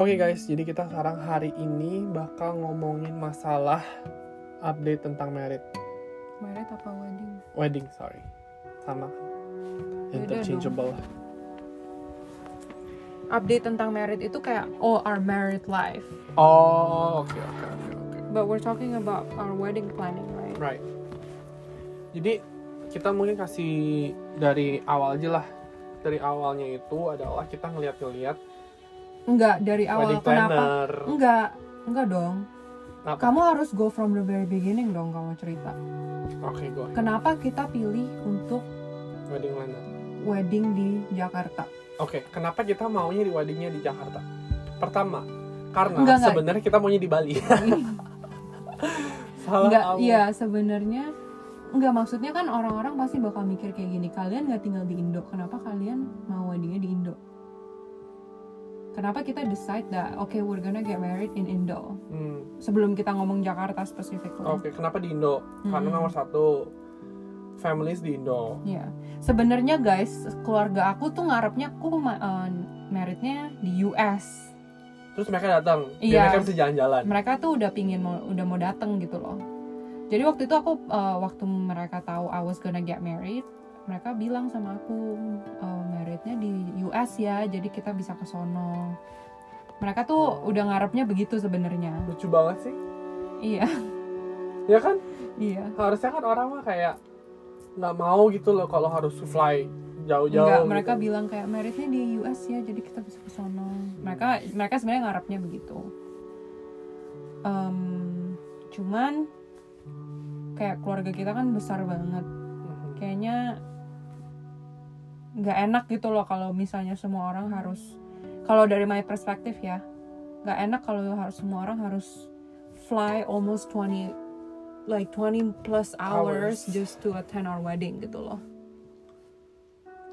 Oke guys, jadi kita sekarang hari ini bakal ngomongin masalah update tentang merit Merit apa wedding? wedding, sorry. Sama? Beda Interchangeable. Update tentang merit itu kayak oh our married life. Oh, oke oke oke oke. But we're talking about our wedding planning, right? Right. Jadi kita mungkin kasih dari awal aja lah. Dari awalnya itu adalah kita ngeliat-ngeliat Enggak, dari awal wedding kenapa? planner. Enggak, enggak dong. Kenapa? Kamu harus go from the very beginning dong kamu cerita. Oke, go ahead. Kenapa kita pilih untuk Wedding planner. wedding di Jakarta? Oke, kenapa kita maunya di weddingnya di Jakarta? Pertama, karena sebenarnya kita maunya di Bali. Salah enggak, iya sebenarnya enggak maksudnya kan orang-orang pasti bakal mikir kayak gini. Kalian nggak tinggal di Indo, kenapa kalian mau weddingnya di Indo? Kenapa kita decide that okay we're gonna get married in Indo Hmm, sebelum kita ngomong Jakarta specifically? Oke, kenapa di Indo? Karena Hmm. nomor satu, families di Indo. Iya. Sebenarnya guys, keluarga aku tuh ngarepnya aku ma- eh, meritnya di US. Terus mereka datang, Iya. mereka bisa jalan-jalan. Mereka tuh udah pingin mau udah mau dateng gitu loh. Jadi waktu itu aku eh, waktu mereka tahu I was gonna get married, mereka bilang sama aku eh, meritnya di US ya, jadi kita bisa ke sono. Mereka tuh udah ngarepnya begitu sebenarnya. Lucu banget sih. Iya, Ya kan? iya. Harusnya kan orang mah kayak nggak mau gitu loh kalau harus fly jauh-jauh. Enggak, gitu. mereka bilang kayak meritnya di US ya, jadi kita bisa ke sono. Mereka mereka sebenarnya ngarepnya begitu. Em, cuman kayak keluarga kita kan besar banget. Mhm. Kayaknya nggak enak gitu loh kalau misalnya semua orang harus kalau dari my perspektif ya nggak enak kalau harus semua orang harus fly almost 20 like 20 plus hours, Hours. just to attend our wedding gitu loh.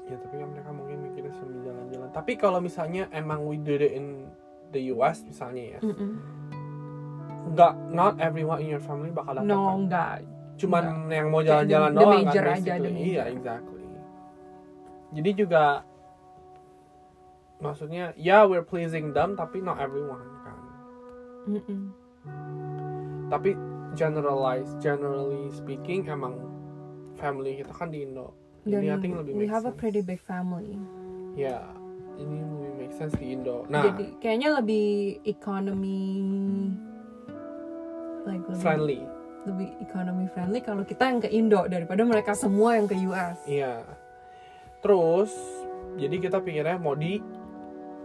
Ya tapi kan mereka mungkin mikirnya sambil jalan-jalan. Tapi kalau misalnya emang we did it in the US misalnya ya, Mm-mm. nggak not everyone in your family bakal datang. No, kan? enggak. Cuman yang mau jalan-jalan the doang major kan aja, the major. Iya, exactly. Jadi juga maksudnya ya we're pleasing them tapi not everyone kan. Mm-mm. Tapi generalize, generally speaking emang family kita kan di Indo. Jadi I Dan think lebih we have a sense. pretty big family. Ya, ini lebih make sense di Indo. Nah, Jadi kayaknya lebih economy like lebih, friendly. lebih economy friendly kalau kita yang ke Indo daripada mereka semua yang ke US. Iya. Terus, jadi kita pikirnya mau di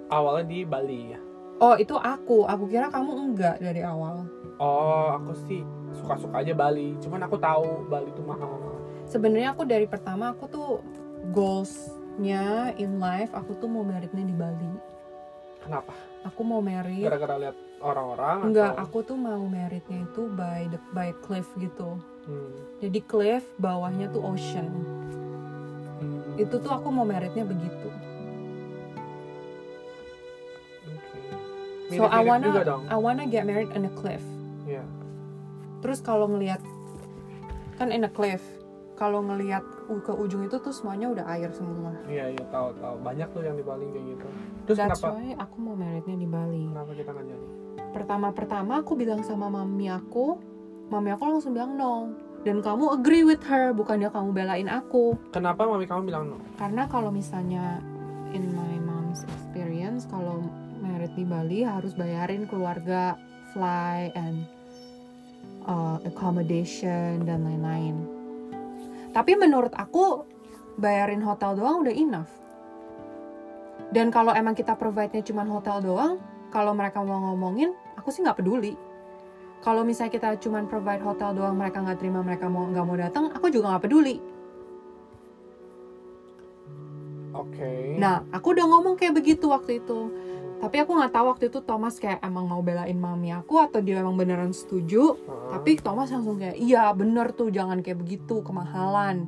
awalnya di Bali ya. Oh, itu aku. Aku kira kamu enggak dari awal. Oh, aku sih suka-suka aja Bali. Cuman aku tahu Bali itu mahal. Sebenarnya aku dari pertama aku tuh goalsnya in life aku tuh mau meritnya di Bali. Kenapa? Aku mau merit Gara-gara lihat orang-orang? Enggak, atau- aku tuh mau meritnya itu by the by cliff gitu. Hmm. Jadi cliff, bawahnya tuh ocean. Itu tuh aku mau meritnya begitu. Oke. So I wanna. I wanna get married in a cliff. Iya. Terus kalau ngelihat kan in a cliff, kalau ngelihat ke ujung itu tuh semuanya udah air semua. Iya, iya, tahu tahu. Banyak tuh yang di Bali kayak gitu. Terus That's kenapa why aku mau meritnya di Bali. kenapa kita nggak jadi? Pertama-pertama aku bilang sama mami aku, mami aku langsung bilang no. Dan kamu agree with her, bukannya kamu belain aku. Kenapa mami kamu bilang no? Karena kalau misalnya in my mom's experience kalau merit di Bali harus bayarin keluarga fly and uh, accommodation dan lain-lain. Tapi menurut aku bayarin hotel doang udah enough. Dan kalau emang kita provide-nya cuma hotel doang, kalau mereka mau ngomongin, aku sih nggak peduli. Kalau misalnya kita cuma provide hotel doang, mereka nggak terima, mereka mau nggak mau datang, aku juga nggak peduli. Oke. Nah, aku udah ngomong kayak begitu waktu itu. Tapi aku nggak tahu waktu itu Thomas kayak emang mau belain mami aku atau dia emang beneran setuju. Heeh. Tapi Thomas langsung kayak, iya bener tuh jangan kayak begitu, kemahalan.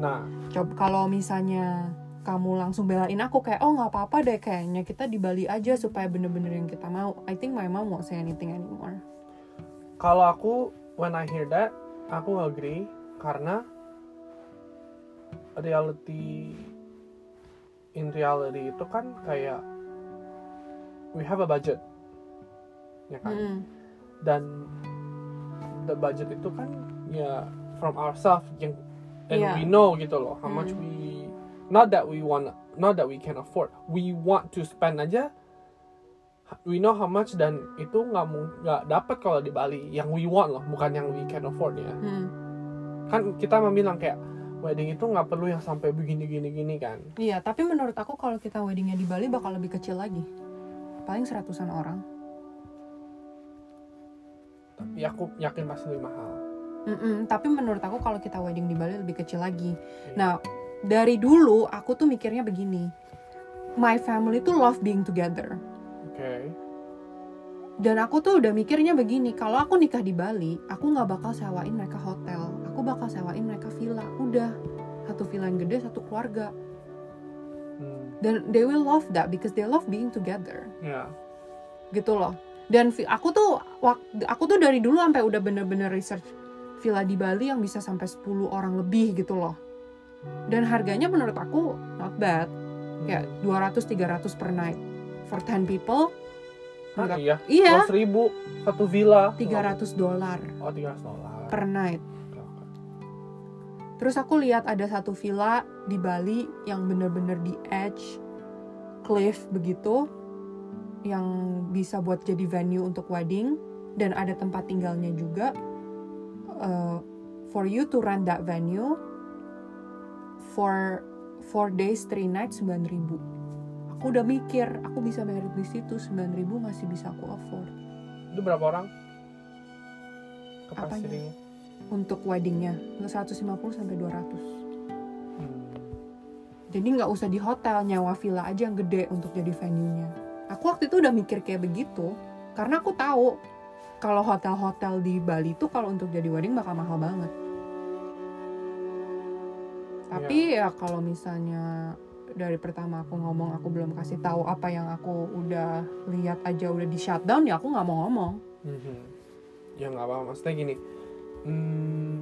Nah, Coba kalau misalnya kamu langsung belain aku kayak, oh nggak apa-apa deh kayaknya kita di Bali aja supaya bener-bener yang kita mau. I think my mom won't say anything anymore. Kalau aku when I hear that, aku agree karena reality in reality itu kan kayak we have a budget ya kan Mm-mm. dan the budget itu kan ya from ourselves yang and Iya. we know gitu loh how much Hmm. we not that we want not that we can afford we want to spend aja we know how much dan itu nggak nggak dapat kalau di Bali yang we want loh bukan yang we can afford ya Mm. kan kita memang bilang kayak wedding itu nggak perlu yang sampai begini gini gini kan Iya, tapi menurut aku kalau kita weddingnya di Bali bakal lebih kecil lagi. Paling seratusan orang. tapi aku yakin pasti lebih mahal Mm-mm, tapi menurut aku kalau kita wedding di Bali lebih kecil lagi. Nah, dari dulu aku tuh mikirnya begini. My family tuh love being together. Oke Dan aku tuh udah mikirnya begini, kalau aku nikah di Bali, aku nggak bakal sewain mereka hotel. Aku bakal sewain mereka villa. Udah, satu villa yang gede, satu keluarga. Hmm, Dan they will love that because they love being together. ya gitu loh dan aku tuh aku tuh dari dulu sampai udah bener-bener research villa di Bali yang bisa sampai 10 orang lebih gitu loh dan harganya menurut aku not bad kayak 200 300 per night for 10 people. Hah, iya? Iya. Dua ribu satu villa. 300 dolar. Oh tiga dolar. Per night. Terus aku lihat ada satu villa di Bali yang bener-bener di edge cliff begitu yang bisa buat jadi venue untuk wedding dan ada tempat tinggalnya juga Uh, for you to rent that venue for four days three nights 9000 aku udah mikir aku bisa married di situ 9000 masih bisa aku afford. Itu berapa orang? Kapasitinya untuk weddingnya 150 sampai 200 hmm. jadi nggak usah di hotel nyawa villa aja yang gede untuk jadi venue-nya. Aku waktu itu udah mikir kayak begitu karena aku tahu kalau hotel-hotel di Bali tuh kalau untuk jadi wedding bakal mahal banget. Tapi ya kalau misalnya dari pertama aku ngomong aku belum kasih tahu apa yang aku udah lihat aja udah di shutdown ya aku nggak mau ngomong. Mhm. ya nggak apa maksudnya gini hmm,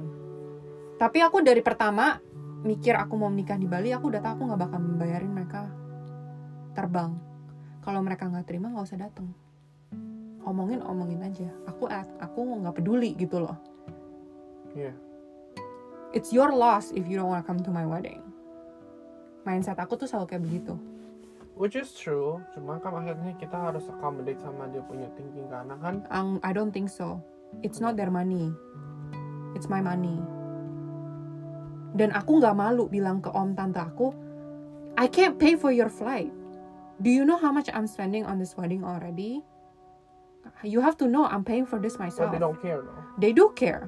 tapi aku dari pertama mikir aku mau menikah di Bali aku udah tahu aku nggak bakal membayarin mereka terbang. Kalau mereka nggak terima nggak usah datang omongin omongin aja. Aku aku nggak peduli gitu loh. Iya. it's your loss if you don't wanna come to my wedding mindset aku tuh selalu kayak begitu. Which is true cuma kan akhirnya kita harus accommodate sama dia punya thinking karena kan Ang- I don't think so. It's not their money. It's my money. Dan aku nggak malu bilang ke om tante aku I can't pay for your flight. Do you know how much I'm spending on this wedding already? You have to know I'm paying for this myself they don't care though. They do care.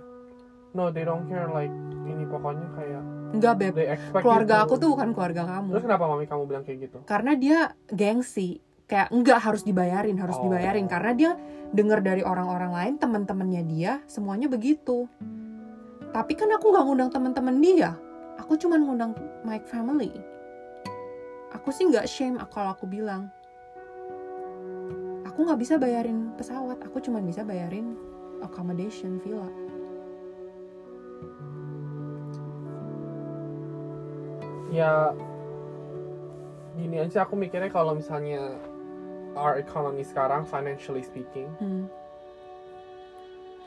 No they don't care like ini pokoknya kayak Enggak beb. Keluarga aku tuh bukan keluarga kamu. Terus kenapa mami kamu bilang kayak gitu? Karena dia gengsi. Kayak enggak harus dibayarin harus Oh. dibayarin. Karena dia dengar dari orang-orang lain teman-temannya dia semuanya begitu. Tapi kan aku nggak ngundang teman-teman dia. Aku cuma ngundang my family. Aku sih nggak shame kalau aku bilang. Aku nggak bisa bayarin pesawat. Aku cuma bisa bayarin accommodation villa ya gini aja aku mikirnya kalau misalnya our economy sekarang financially speaking Hmm.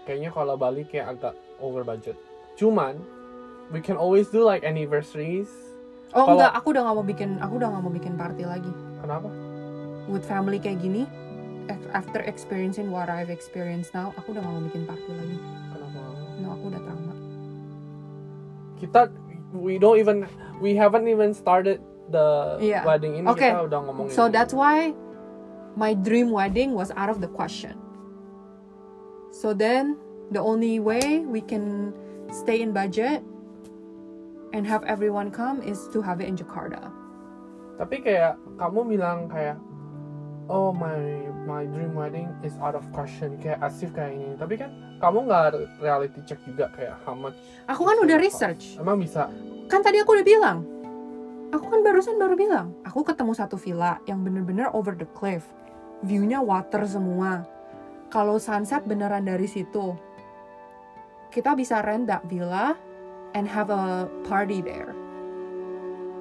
kayaknya kalau Bali kayak agak over budget. Cuman we can always do like anniversaries. Oh Kalau- enggak aku udah nggak mau bikin aku udah nggak mau bikin party lagi. Kenapa? With family kayak gini af- after experiencing what I've experienced now aku udah gak mau bikin party lagi. Kenapa? No aku udah trauma. Kita we don't even we haven't even started the Iya. wedding ini. Oke. kita udah ngomongin so that's why my dream wedding was out of the question. So then the only way we can stay in budget and have everyone come is to have it in Jakarta. Tapi kayak kamu bilang kayak oh my my dream wedding is out of question. Kayak asif kayak ini. Tapi kan kamu nggak reality check juga kayak how much aku kan udah research. Emang bisa kan tadi aku udah bilang. Aku kan barusan baru bilang aku ketemu satu villa yang bener-bener over the cliff. Viewnya water semua. Kalau sunset beneran dari situ kita bisa rent that villa and have a party there.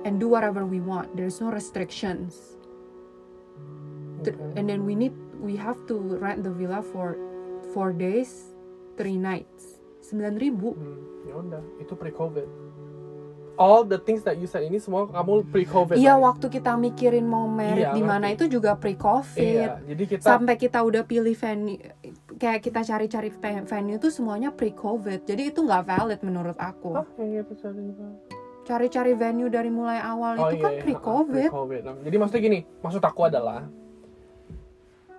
And do whatever we want. There's no restrictions. Okay. and then we need we have to rent the villa for four days three nights. Sembilan ribu. Hmm, ya udah, itu pre-covid. All the things that you said ini semua kamu pre-covid. iya right? waktu kita mikirin mau merit Iya, di mana itu juga pre covid Iya, jadi kita sampai kita udah pilih venue kayak kita cari-cari ve- venue tuh semuanya pre covid jadi itu nggak valid menurut aku itu cari cari-cari venue dari mulai awal Oh itu iya, kan iya, pre ha-ha, covid pre-COVID. Nah, Jadi maksudnya gini, maksud aku adalah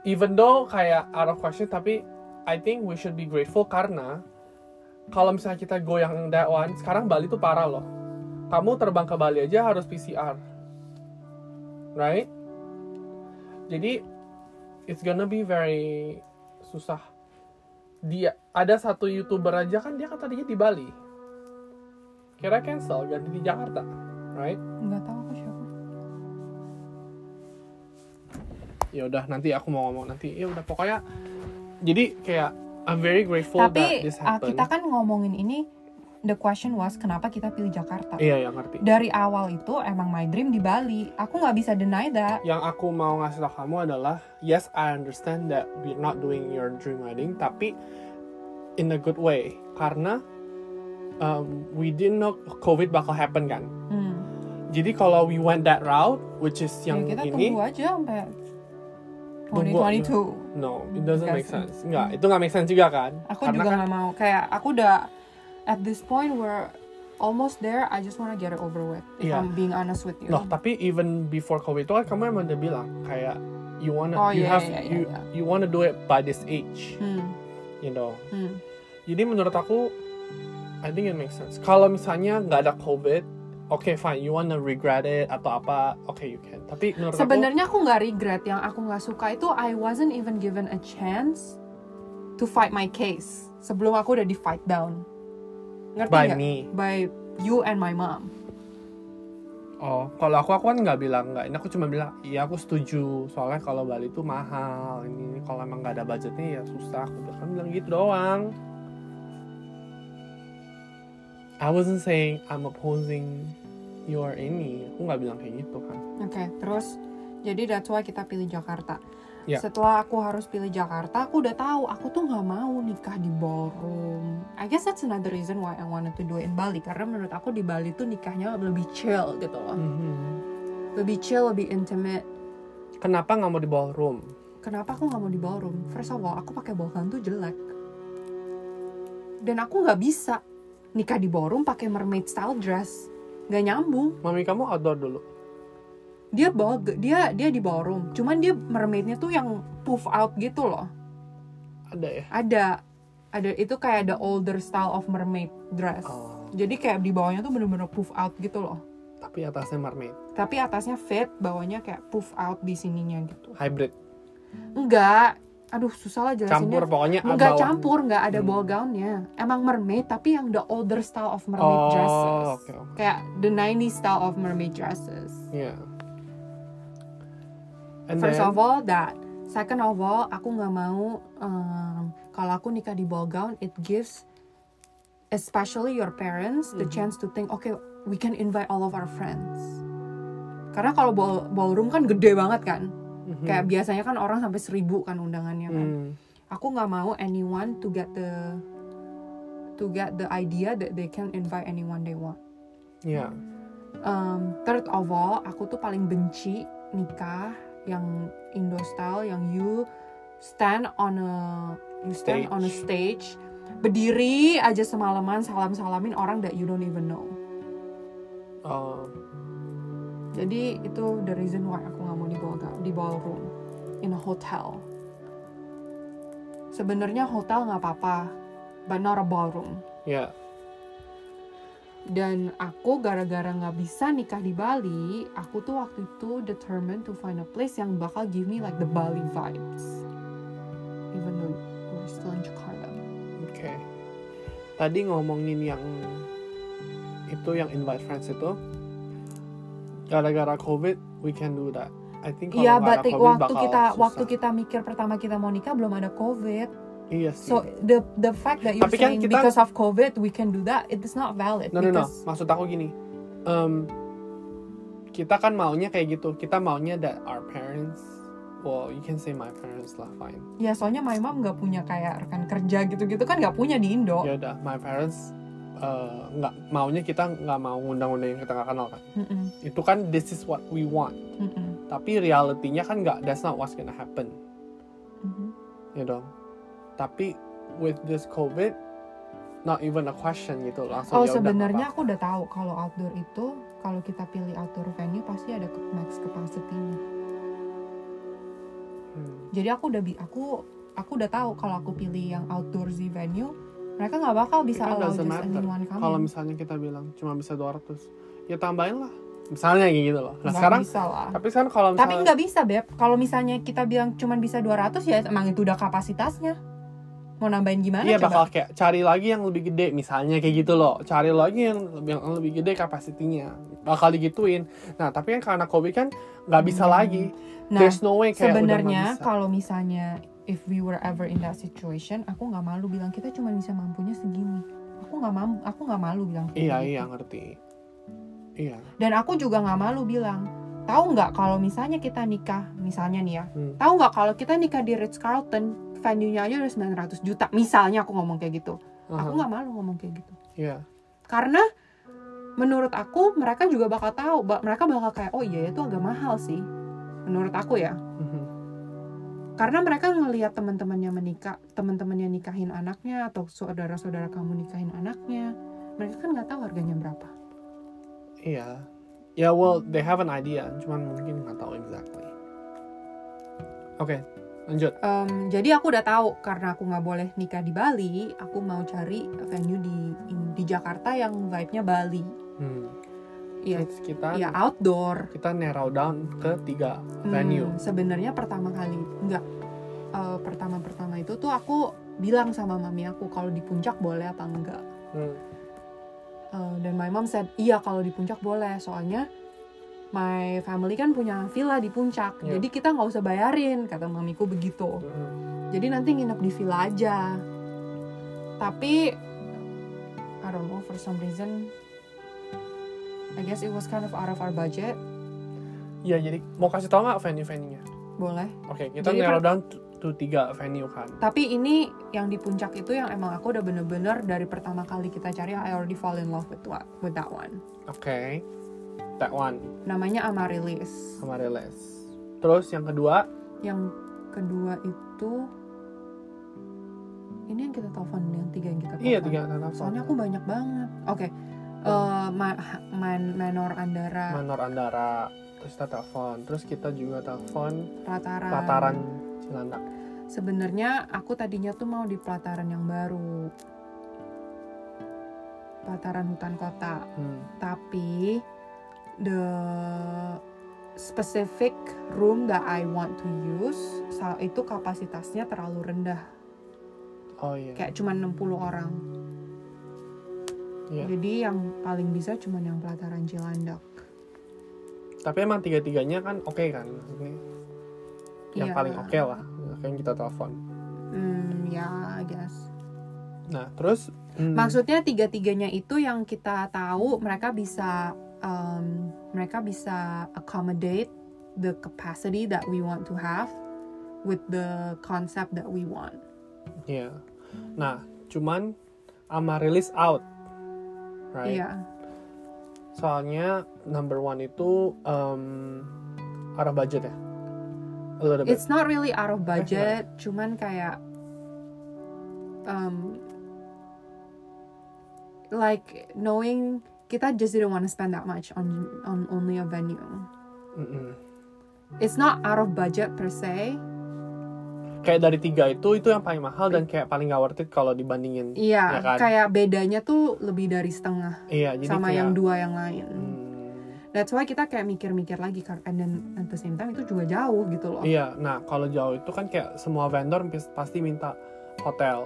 even though kayak out of question tapi I think we should be grateful karena kalau misalnya kita goyang that one, sekarang Bali tuh parah loh. Kamu terbang ke Bali aja harus PCR. Right? Jadi it's gonna be very susah. Dia ada satu YouTuber aja kan dia kan tadinya di Bali. Kira cancel ganti di Jakarta, right? nggak tahu aku siapa ya udah nanti aku mau ngomong nanti ya udah pokoknya jadi kayak I'm very grateful that tapi this ah, happened kita kan ngomongin ini the question was kenapa kita pilih Jakarta? Iya ya ngerti. Dari awal itu emang my dream di Bali. Aku nggak bisa deny that. Yang aku mau ngasih tau kamu adalah yes I understand that we're not doing your dream wedding tapi in a good way. Karena um, we didn't know COVID bakal happen kan? Hmm. jadi kalau we went that route which is ya yang kita ini tunggu aja sampai Tunggu, 2022 no it doesn't make sense. Nggak itu nggak make sense juga kan? Aku Karena juga kan- nggak mau. Kayak aku udah at this point we're almost there I just wanna get it over with if Iya. I'm being honest with you Loh, tapi even before COVID itu kan kamu emang udah bilang kayak you wanna Oh, you iya, have iya, iya, you iya. you wanna do it by this age, hmm. you know. Hmm. Jadi menurut aku I think it makes sense. Kalau misalnya nggak ada COVID, oke fine, you wanna regret it atau apa, oke you can. Tapi menurut sebenarnya aku nggak regret yang aku nggak suka itu I wasn't even given a chance to fight my case sebelum aku udah di fight down ngerti by nggak? me. by you and my mom Oh, kalau aku aku kan nggak bilang nggak. Ini aku cuma bilang, iya aku setuju. Soalnya kalau Bali itu mahal. Ini, ini kalau emang nggak ada budgetnya ya susah. Aku kan bilang gitu doang. I wasn't saying I'm opposing your ini. Aku nggak bilang kayak gitu kan. Oke, terus jadi that's why kita pilih Jakarta. Ya. Setelah aku harus pilih Jakarta, aku udah tahu aku tuh nggak mau nikah di ballroom. I guess that's another reason why I wanted to do it in Bali karena menurut aku di Bali tuh nikahnya lebih chill gitu loh. Mhm. Lebih chill, lebih intimate. Kenapa nggak mau di ballroom? Kenapa aku nggak mau di ballroom? First of all, aku pakai ball gown tuh jelek. Dan aku nggak bisa nikah di ballroom pakai mermaid style dress. Nggak nyambung. Mami kamu outdoor dulu. Dia bawa dia dia di ballroom. Cuman dia mermaidnya tuh yang puff out gitu loh. Ada ya? ada. Ada itu kayak the older style of mermaid dress. Oh, jadi kayak di bawahnya tuh bener-bener puff out gitu loh. Tapi atasnya mermaid. tapi atasnya fit bawahnya kayak puff out di sininya gitu. Hybrid. enggak. Aduh susah lah Campur jelasinnya pokoknya enggak bawah- campur enggak ada Hmm. ball gownnya. Emang mermaid tapi yang the older style of mermaid Oh, dresses. oke. kayak the 90s style of mermaid dresses. Iya. And First then, of all that. Second of all, aku nggak mau um, kalau aku nikah di ball gown, it gives especially your parents the Mhm. chance to think, okay, we can invite all of our friends. Karena kalau ball, ballroom kan gede banget kan, Mhm. kayak biasanya kan orang sampai seribu kan undangannya kan. Hmm. Aku nggak mau anyone to get the to get the idea that they can invite anyone they want. Iya. Um, third of all, aku tuh paling benci nikah yang Indo style yang you stand on a you stand Stage. on a stage berdiri aja semalaman salam salamin orang that you don't even know. Oh, Jadi itu the reason why aku nggak mau di ball di ballroom in a hotel. Sebenarnya hotel nggak apa-apa, but not a ballroom. ya. Dan aku gara-gara nggak bisa nikah di Bali, aku tuh waktu itu determined to find a place yang bakal give me like the Bali vibes. Even though we're still in Jakarta. Oke. Tadi ngomongin yang itu yang invite friends itu gara-gara covid we can do that. I think kalau Iya, nggak but waktu kita susah. waktu kita mikir pertama kita mau nikah belum ada COVID. Iya sih. So the the fact that you're Tapi kan saying kita- because of COVID we can do that, it is not valid. no no no, because maksud aku gini. Em, kita kan maunya kayak gitu. Kita maunya that our parents well you can say my parents lah fine ya soalnya my mom nggak punya kayak rekan kerja gitu-gitu kan nggak punya di Indo ya udah my parents eh, nggak maunya kita nggak mau undang-undang yang kita nggak kenal kan Mm-mm, itu kan this is what we want mm-mm, tapi realitinya kan nggak that's not what's gonna happen mhm. ya dong tapi with this covid not even a question gitu langsung oh ya sebenarnya aku udah tahu kalau outdoor itu kalau kita pilih outdoor venue pasti ada max capacity-nya. Hmm. jadi aku udah aku aku udah tahu kalau aku pilih yang outdoorsy venue mereka nggak bakal bisa allow just anyone come kalau misalnya kita bilang cuma bisa 200 ya tambahin lah. Misalnya kayak gitu loh. Nah Nggak sekarang bisa lah. tapi sekarang kalau tapi misalnya nggak bisa beb. Kalau misalnya kita bilang cuman bisa 200 ya emang itu udah kapasitasnya mau nambahin gimana Iya coba? bakal kayak cari lagi yang lebih gede misalnya kayak gitu loh. Cari lagi yang lebih yang lebih gede kapasitinya. Bakal digituin. Nah tapi kan karena covid kan nggak bisa Hmm. lagi. Nah there's no way kayak sebenarnya kalau misalnya if we were ever in that situation aku nggak malu bilang kita cuma bisa mampunya segini. Aku nggak mampu aku nggak malu bilang iya gitu. iya ngerti. Iya. Dan aku juga nggak malu bilang tahu nggak kalau misalnya kita nikah misalnya nih ya. Hmm. tahu nggak kalau kita nikah di Ritz Carlton venue-nya aja udah 900 juta. Misalnya aku ngomong kayak gitu. Aku Aha, nggak malu ngomong kayak gitu. Iya. Karena menurut aku mereka juga bakal tahu mereka bakal kayak oh iya itu agak mahal sih. Menurut aku ya. Mhm. karena mereka ngelihat teman-temannya menikah teman-temannya nikahin anaknya atau saudara-saudara kamu nikahin anaknya mereka kan nggak tahu harganya berapa. Iya. Ya well they have an idea cuman mungkin nggak tahu exactly. Oke lanjut. Em, jadi aku udah tahu karena aku nggak boleh nikah di Bali aku mau cari venue di di Jakarta yang vibe-nya Bali. Hmm. Iya, Terus kita ya outdoor. kita narrow down ke tiga venue. Hmm, sebenarnya pertama kali nggak. Eh, pertama-pertama itu tuh aku bilang sama mami aku kalau di puncak boleh apa enggak. Hmm. Eh, dan my mom said iya kalau di puncak boleh. Soalnya my family kan punya villa di puncak Iya. jadi kita nggak usah bayarin kata mamiku begitu Mhm. jadi nanti nginep di villa aja tapi I don't know for some reason I guess it was kind of out of our budget Iya jadi mau kasih tau nggak venue-venue-nya? boleh Oke kita Jadi narrow down to, tiga venue kan. Tapi ini yang di puncak itu yang emang aku udah bener-bener dari pertama kali kita cari I already fall in love with with that one. Oke, that one Namanya Amaryllis. sama Riles. Terus yang kedua, Yang kedua itu ini yang kita telepon yang tiga yang kita telepon. iya tiga telepon. Soalnya aku banyak banget. Oke. Eh, Ma- Man- Manor Andara, Manor Andara, terus kita telepon, terus kita juga telepon Pelataran. Pelataran Cilandak. Sebenarnya aku tadinya tuh mau di pelataran yang baru. Pelataran hutan kota. Hmm. tapi the specific room that I want to use sa- itu kapasitasnya terlalu rendah Oh iya. kayak cuma 60 orang Iya. jadi yang paling bisa cuma yang pelataran Cilandak Tapi emang tiga-tiganya kan oke kan maksudnya. Yang Iya. paling oke lah yang kita telepon. hmm ya I guess Nah terus hmm, maksudnya tiga-tiganya itu yang kita tahu mereka bisa um, mereka bisa accommodate the capacity that we want to have with the concept that we want Iya. Nah cuman Amaryllis out, right? iya Soalnya number one itu um, out of budget ya. A little bit. It's not really out of budget, cuman kayak um like knowing kita just didn't want to spend that much on on only a venue. Mm-mm. It's not out of budget per se. Kayak dari tiga itu itu yang paling mahal dan kayak paling gak worth it kalau dibandingin. Iya, Ya kan? kayak bedanya tuh lebih dari setengah Iya jadi sama kayak, yang dua yang lain. hmm, That's why kita kayak mikir-mikir lagi kan, and then at the same time itu juga jauh gitu loh. Iya, nah kalau jauh itu kan kayak semua vendor pasti minta hotel.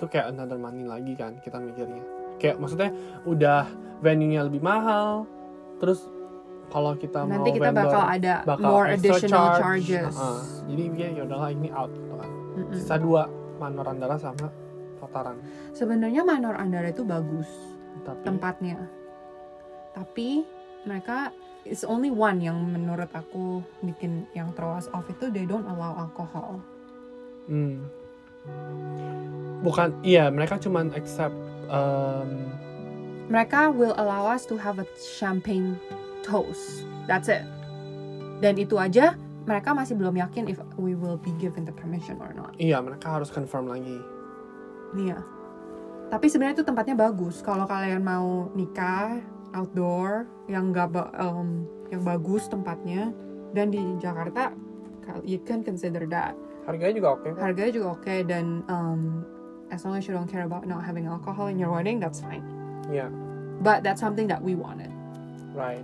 Itu kayak another money lagi kan kita mikirnya. Kayak maksudnya udah venue-nya lebih mahal, terus kalau kita Nanti mau kita vendor bakal ada bakal more additional charge. charges. Heeh. jadi ya ya udahlah ini out gitu kan. Mm-mm. Sisa dua Manor Andara sama Pelataran. Sebenarnya Manor Andara itu bagus. Tapi tempatnya. Tapi mereka it's only one yang menurut aku bikin yang throw us off itu they don't allow alcohol Hmm. Bukan, iya mereka cuman accept um, mereka will allow us to have a champagne toast that's it dan itu aja mereka masih belum yakin if we will be given the permission or not iya mereka harus confirm lagi. Iya. Tapi sebenarnya itu tempatnya bagus. Kalau kalian mau nikah outdoor yang nggak ba- em, yang bagus tempatnya dan di Jakarta you can consider that. Harganya juga oke. kok. Harganya juga oke dan em, as long as you don't care about not having alcohol in your wedding that's fine. Iya, But that's something that we wanted. right.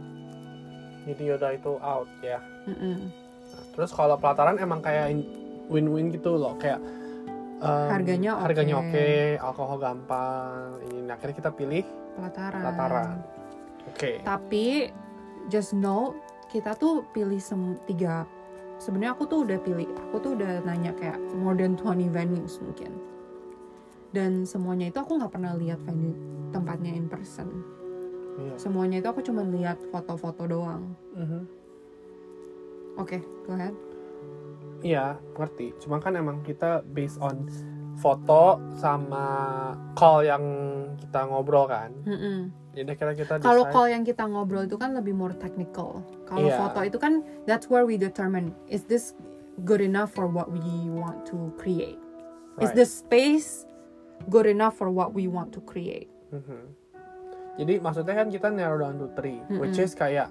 Jadi yaudah itu out ya. Mm-mm. Nah, terus kalau pelataran emang kayak in- win-win gitu loh, kayak um, Harganya oke. harganya oke, alkohol gampang. Ini akhirnya kita pilih Pelataran. pelataran. Oke. Tapi just know kita tuh pilih sem tiga. Sebenarnya aku tuh udah pilih, aku tuh udah nanya kayak more than 20 venues mungkin. Dan semuanya itu aku nggak pernah lihat venue tempatnya in person. Iya. Semuanya itu aku cuma lihat foto-foto doang. Mhm. Oke, go ahead. Iya, ngerti. Cuma kan emang kita based on foto sama call yang kita ngobrol kan. Mm-mm. Jadi akhirnya kita Kalau call yang kita ngobrol itu kan lebih more technical. Kalau Iya. foto itu kan that's where we determine is this good enough for what we want to create. Is Right. the space good enough for what we want to create? Mhm. Jadi maksudnya kan kita narrow down to three, which Mm-mm. is kayak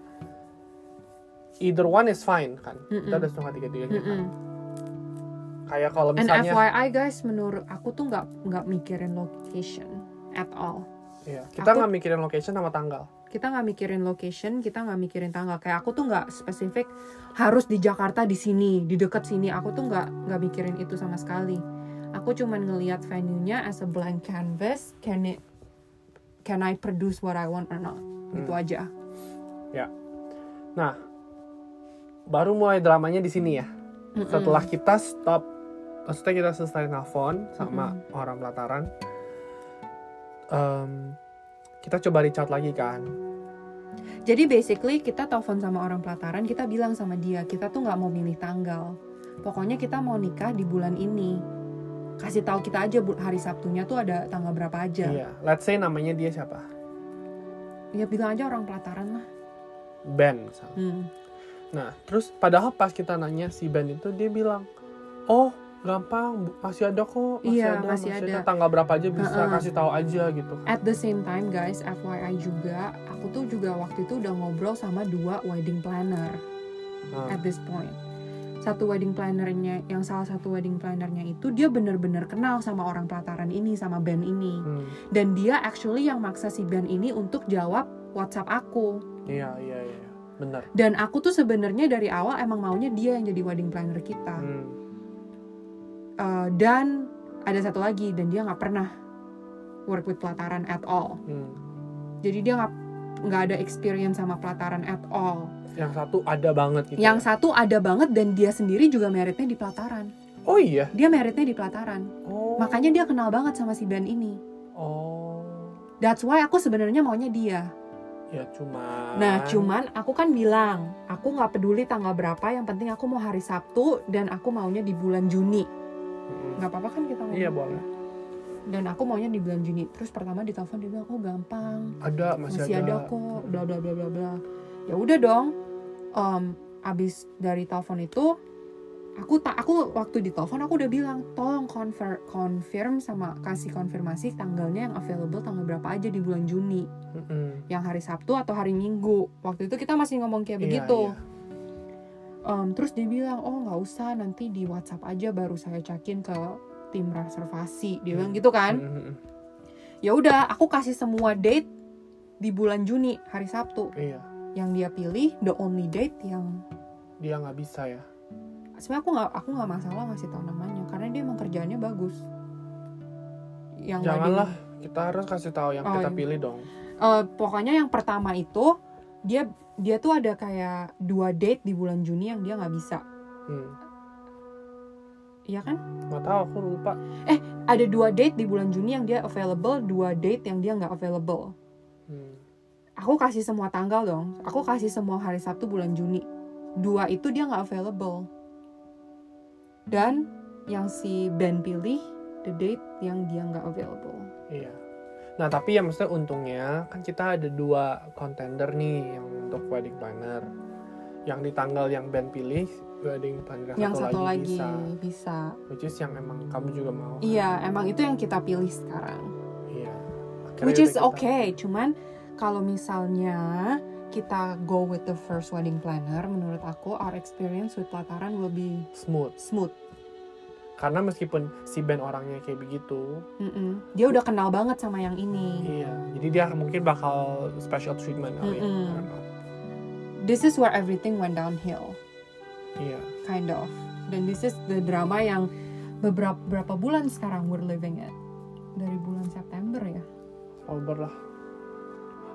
either one is fine kan. Kita Mm-mm. udah suka tiga-tiganya kan. Kayak kalau And misalnya, FYI guys, menurut aku tuh nggak nggak mikirin location at all. iya, kita nggak mikirin location sama tanggal. Kita nggak mikirin location, kita nggak mikirin tanggal. Kayak aku tuh nggak spesifik harus di Jakarta di sini, di dekat sini. Aku tuh nggak nggak mikirin itu sama sekali. Aku cuman ngelihat venue-nya as a blank canvas. Can it can I produce what I want or not? Itu Hmm. aja. Nah, baru mulai dramanya di sini ya. Mm-mm. Setelah kita stop, maksudnya kita selesai nelfon sama orang pelataran, em, kita coba reach out lagi kan. Jadi basically kita telepon sama orang pelataran, kita bilang sama dia, kita tuh nggak mau milih tanggal. Pokoknya kita mau nikah di bulan ini. Kasih tahu kita aja bu- hari Sabtunya tuh ada tanggal berapa aja. Iya, let's say namanya dia siapa? Ya bilang aja orang pelataran lah. Ben misalnya. Hmm. Nah, terus padahal pas kita nanya si Ben itu dia bilang, "Oh, gampang, masih ada kok, masih Iya, ada, masih ada." Tanggal berapa aja bisa Heeh. kasih tahu aja gitu." At the same time guys, FYI juga, aku tuh juga waktu itu udah ngobrol sama dua wedding planner Nah, at this point. Satu wedding plannernya, yang salah satu wedding plannernya itu dia bener-bener kenal sama orang pelataran ini, sama Ben ini. hmm, Dan dia actually yang maksa si Ben ini untuk jawab WhatsApp aku. iya, iya, iya, bener. Dan aku tuh sebenarnya dari awal emang maunya dia yang jadi wedding planner kita. Hmm, Uh, dan ada satu lagi, dan dia nggak pernah work with pelataran at all. hmm. Jadi dia nggak nggak ada experience sama pelataran at all. Yang satu ada banget gitu. Yang ya. satu ada banget dan dia sendiri juga meritnya di pelataran. Oh iya. Dia meritnya di pelataran. Oh. Makanya dia kenal banget sama si Ben ini. Oh. That's why aku sebenarnya maunya dia. Ya cuma. Nah, cuman aku kan bilang, aku nggak peduli tanggal berapa, yang penting aku mau hari Sabtu dan aku maunya di bulan Juni. Hmm. Nggak apa-apa kan kita ngomong? Iya boleh. Dan aku maunya di bulan Juni. Terus pertama di telepon dia bilang, oh gampang, Ada masih, masih, ada. kok, bla bla bla bla bla. Ya udah dong. Em, abis dari telepon itu, aku tak aku waktu di telepon aku udah bilang, tolong confirm confirm sama kasih konfirmasi tanggalnya yang available tanggal berapa aja di bulan Juni. Mm-mm. yang hari Sabtu atau hari Minggu. Waktu itu kita masih ngomong kayak Iya, begitu. iya. Em, terus dia bilang, oh nggak usah nanti di WhatsApp aja baru saya cekin ke tim reservasi. Dia bilang Hmm. gitu kan. Mm-mm. Ya udah, aku kasih semua date di bulan Juni hari Sabtu. Iya. Yang dia pilih the only date yang Dia nggak bisa ya. sebenarnya aku nggak aku nggak masalah ngasih tahu namanya karena dia emang kerjaannya bagus. Yang nggak di- Janganlah. Kita harus kasih tahu yang Oh, kita pilih dong. Eh, pokoknya yang pertama itu dia dia tuh ada kayak dua date di bulan Juni yang dia nggak bisa, Hmm. Iya kan? Nggak tahu aku lupa. Ada dua date di bulan Juni yang dia available, dua date yang dia nggak available. Hmm. aku kasih semua tanggal dong aku kasih semua hari Sabtu bulan Juni dua itu dia nggak available dan yang si Ben pilih the date yang dia nggak available Iya. Nah tapi ya maksudnya untungnya kan kita ada dua contender nih yang untuk wedding planner. Yang di tanggal yang Ben pilih wedding planner yang satu lagi bisa. bisa Which is yang emang kamu juga mau. iya emang itu yang kita pilih sekarang Iya. Akhirnya which is kita- okay cuman kalau misalnya kita go with the first wedding planner menurut aku our experience with lataran will be Smooth. smooth Karena meskipun si Ben orangnya kayak begitu, Mm-mm. dia udah kenal banget sama yang ini iya. Jadi dia mungkin bakal special treatment ya. Mm-mm. I don't know. this is where everything went downhill Iya. kind of dan this is the drama yang beberapa beberapa bulan sekarang we're living it dari bulan September ya Sober lah.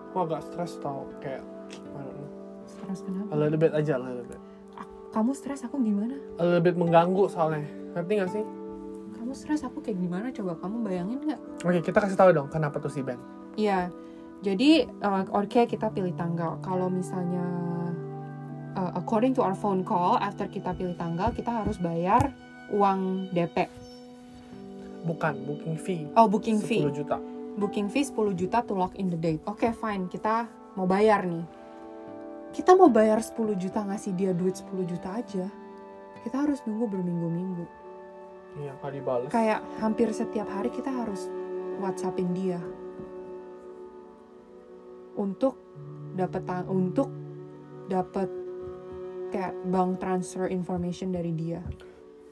Aku agak stres tau kayak stres kenapa A little bit aja, a little bit. kamu stres aku gimana A little bit mengganggu soalnya. Ngerti gak sih? kamu stres aku kayak gimana coba kamu bayangin nggak Oke, kita kasih tahu dong kenapa tuh si Ben. Iya, jadi uh, oke kita pilih tanggal. Kalau misalnya uh, according to our phone call, after kita pilih tanggal, kita harus bayar uang DP. Bukan, booking fee. Oh, booking fee. 10 juta. Booking fee 10 juta to lock in the date. Oke, fine. Kita mau bayar nih. Kita mau bayar 10 juta ngasih dia duit 10 juta aja. Kita harus nunggu berminggu-minggu. Iya, nggak dibales. Kayak hampir setiap hari kita harus WhatsAppin dia. Untuk dapat untuk dapat kayak bank transfer information dari dia.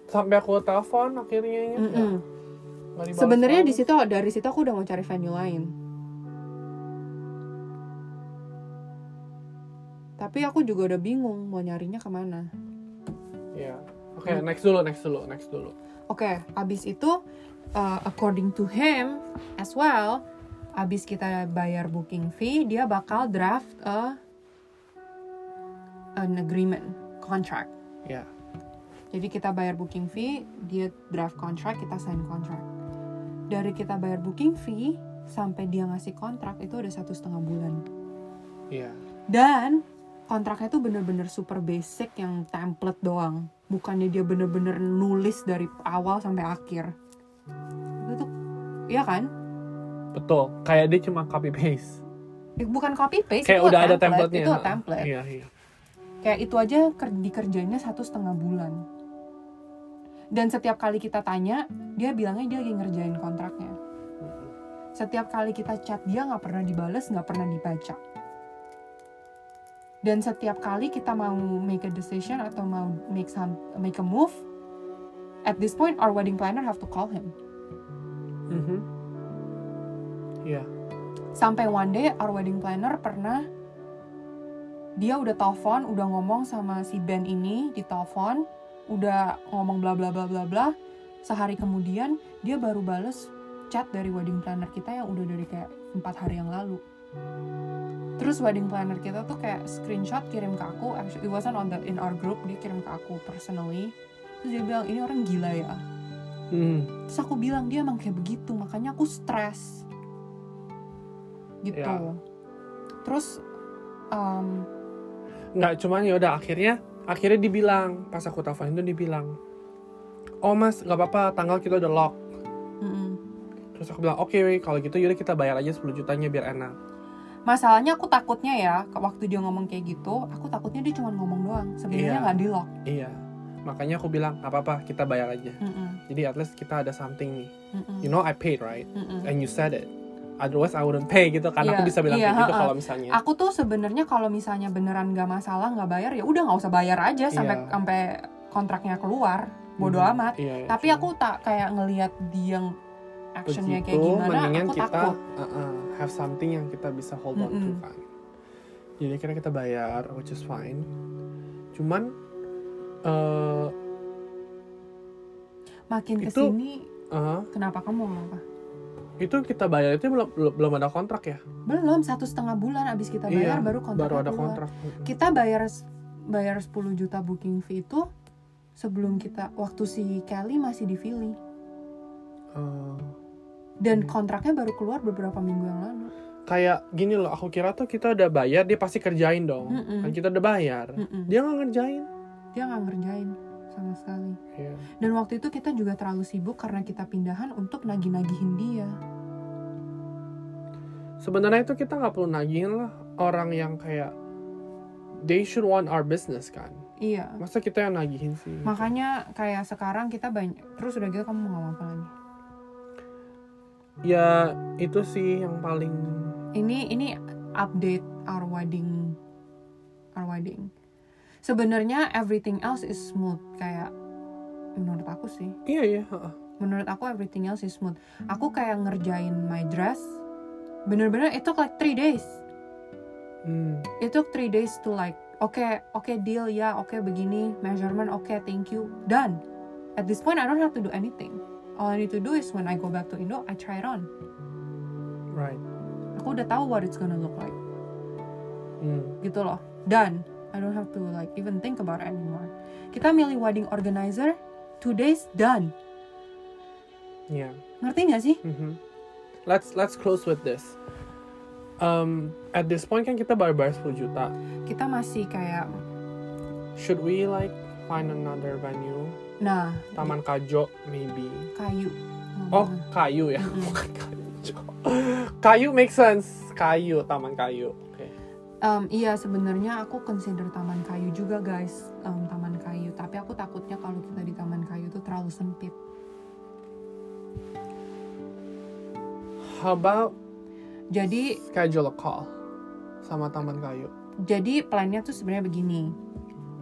Sampai aku telepon akhirnya ya. Nggak dibales Sebenarnya di situ dari situ aku udah mau cari venue lain. Tapi aku juga udah bingung mau nyarinya ke mana. Iya. Oke, next dulu, next dulu, next dulu. Oke, abis itu uh, according to him as well, abis kita bayar booking fee, dia bakal draft a an agreement contract. Iya. Jadi kita bayar booking fee, dia draft contract, kita sign contract. Dari kita bayar booking fee sampai dia ngasih kontrak itu udah satu setengah bulan. Iya. Dan kontraknya tuh bener-bener super basic yang template doang. Bukannya dia bener-bener nulis dari awal sampai akhir. Itu tuh, iya kan? Betul. Kayak dia cuma copy paste. Eh, Bukan copy paste. Kayak itu udah ada template, template-nya. Itu template. Iya, iya. Kayak itu aja ker- dikerjainnya satu setengah bulan. Dan setiap kali kita tanya, dia bilangnya dia lagi ngerjain kontraknya. Setiap kali kita chat dia nggak pernah dibales, nggak pernah dibaca. Dan setiap kali kita mau make a decision atau mau make some make a move, at this point our wedding planner have to call him. Mhm. Iya. Sampai one day our wedding planner pernah dia udah telepon, udah ngomong sama si Ben ini di telepon, udah ngomong bla bla bla bla bla. Sehari kemudian dia baru bales chat dari wedding planner kita yang udah dari kayak empat hari yang lalu. Terus wedding planner kita tuh kayak screenshot kirim ke aku, actually it wasn't on the in our group, dia kirim ke aku personally. Terus dia bilang ini orang gila ya. Hmm. Terus aku bilang dia emang kayak begitu, makanya aku stres. Gitu. Ya. Terus um, Nggak cuman ya udah akhirnya akhirnya dibilang. Pas aku telepon itu dibilang oh mas nggak apa-apa tanggal kita udah lock. Mm-mm. terus aku bilang oke kalau gitu yaudah kita bayar aja 10 jutanya biar enak. Masalahnya aku takutnya ya waktu dia ngomong kayak gitu, aku takutnya dia cuma ngomong doang, sebenarnya Iya. nggak di lock. iya. Makanya aku bilang nggak apa-apa kita bayar aja. Mm-mm, jadi at least kita ada something nih. Mm-mm, you know I paid right? Mm-mm. and you said it otherwise I wouldn't pay gitu karena Iya, aku bisa bilang iya, kayak gitu kalau misalnya Aku tuh sebenarnya kalau misalnya beneran nggak masalah nggak bayar ya udah nggak usah bayar aja sampai Iya. sampai kontraknya keluar, bodoh Mhm. amat. Iya, iya, Tapi cuma aku tak kayak ngelihat dia yang actionnya kayak gimana, aku kita takut. uh-uh, have something yang kita bisa hold on to Mm-mm. kan jadi akhirnya kita bayar which is fine cuman eh Makin Itu- ke sini, uh, kenapa kamu ngomong apa? Itu kita bayar itu belum belum, ada kontrak ya Belum satu setengah bulan abis kita bayar Iya, baru kontraknya baru ada keluar. kontrak. Kita bayar bayar 10 juta booking fee itu sebelum kita waktu si Kelly masih di Philly Eh, dan kontraknya baru keluar beberapa minggu yang lalu. kayak gini loh aku kira tuh kita udah bayar dia pasti kerjain dong Mm-mm. kan kita udah bayar Mm-mm. dia nggak ngerjain dia nggak ngerjain sama sekali. Iya. dan waktu itu kita juga terlalu sibuk karena kita pindahan untuk nagih-nagihin dia. Sebenarnya itu kita nggak perlu nagihin lah. Orang yang kayak they should want our business kan? Iya. Masa kita yang nagihin sih? Makanya kayak sekarang kita banyak terus udah gitu kamu mau ngomong apa lagi? Ya itu sih yang paling ini ini update our wedding our wedding sebenarnya everything else is smooth. Kayak menurut aku sih. Iya iya menurut aku everything else is smooth. Aku kayak ngerjain my dress bener-bener it took like three days. Hmm. it took three days to like oke oke deal ya oke begini measurement oke thank you done. At this point I don't have to do anything. All I need to do is when I go back to Indo I try it on. Right. Aku udah tahu what it's gonna look like. Hmm. gitu loh. Done I don't have to like even think about it anymore. Kita milih wedding organizer two days done. Yeah. Ngerti nggak sih? Mhm. let's let's close with this. Um at this point kan kita baru bayar 10 juta. Kita masih kayak should we like find another venue? Nah taman kajo maybe. Kayu. Oh kayu ya. Bukan kayu. Kayu make sense. Kayu taman kayu Um, iya sebenarnya aku consider taman kayu juga guys. Um, taman kayu. Tapi aku takutnya kalau kita di taman kayu itu terlalu sempit. How about jadi schedule a call sama taman kayu? Jadi plannya tuh sebenarnya begini.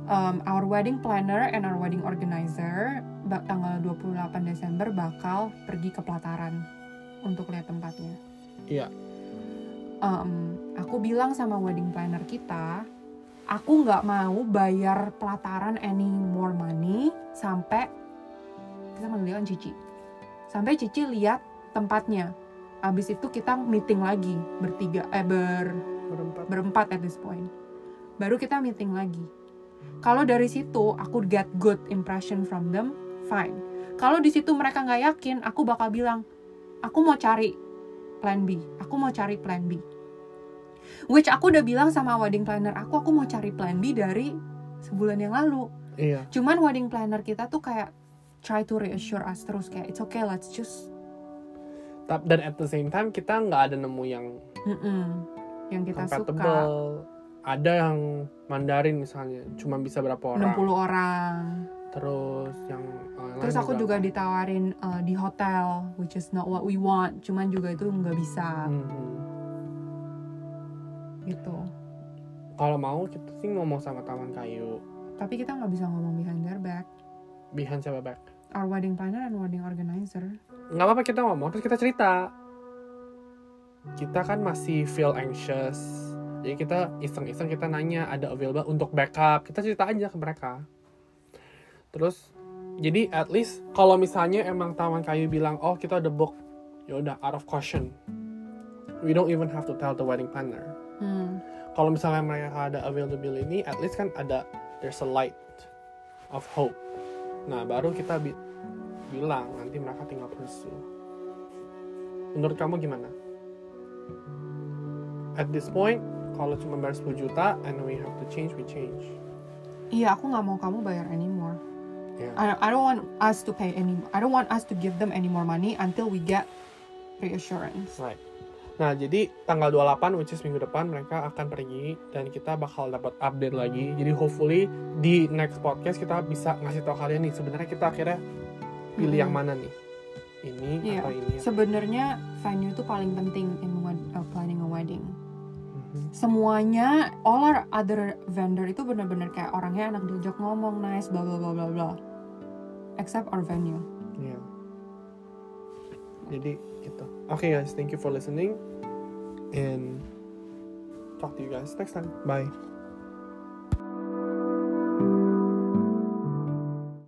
Um, our wedding planner and our wedding organizer tanggal 28 Desember bakal pergi ke pelataran untuk lihat tempatnya. Iya um, aku bilang sama wedding planner kita, aku nggak mau bayar pelataran any more money sampai kita manggilnya kan Cici, sampai Cici lihat tempatnya. Abis itu kita meeting lagi bertiga, eh ber berempat berempat at this point. Baru kita meeting lagi. Kalau dari situ aku get good impression from them, fine. Kalau di situ mereka nggak yakin, aku bakal bilang, aku mau cari plan B. Aku mau cari plan B. Which aku udah bilang sama wedding planner aku, aku mau cari plan B dari sebulan yang lalu. iya Cuman wedding planner kita tuh kayak try to reassure us terus kayak it's okay, let's just dan at the same time kita nggak ada nemu yang mm-mm, yang kita suka. ada yang Mandarin misalnya cuma bisa berapa 60 orang orang. Terus yang lain Terus aku juga ditawarin uh, di hotel, which is not what we want. Cuman juga itu nggak bisa Mhm. gitu. kalau mau kita sih ngomong sama taman kayu Tapi kita nggak bisa ngomong behind their back. behind siapa back Our wedding planner and wedding organizer. nggak apa-apa kita ngomong terus kita cerita kita kan masih feel anxious jadi kita iseng-iseng kita nanya ada available untuk backup kita cerita aja ke mereka terus jadi at least kalau misalnya emang taman kayu bilang oh kita udah book ya udah out of question. We don't even have to tell the wedding planner. Hmm. kalau misalnya mereka ada available ini at least kan ada there's a light of hope. Nah baru kita bi- bilang nanti mereka tinggal pursue. Menurut kamu gimana? At this point kalau cuma bayar 10 juta and we have to change we change. Iya, aku nggak mau kamu bayar anymore. Yeah. I, I don't want us to pay any. I don't want us to give them any more money until we get reassurance. right nah jadi tanggal 28 which is minggu depan mereka akan pergi dan kita bakal dapat update lagi jadi hopefully di next podcast kita bisa ngasih tahu kalian nih sebenarnya kita akhirnya pilih Mhm. yang mana nih ini Iya. atau ini Sebenarnya venue itu paling penting in uh, planning a wedding. Mhm. Semuanya, all our other vendor itu benar-benar kayak orangnya enak diajak ngomong, nice, bla bla bla bla bla. Except our venue. Iya. Jadi gitu. Oke guys, thank you for listening and talk to you guys next time. Bye.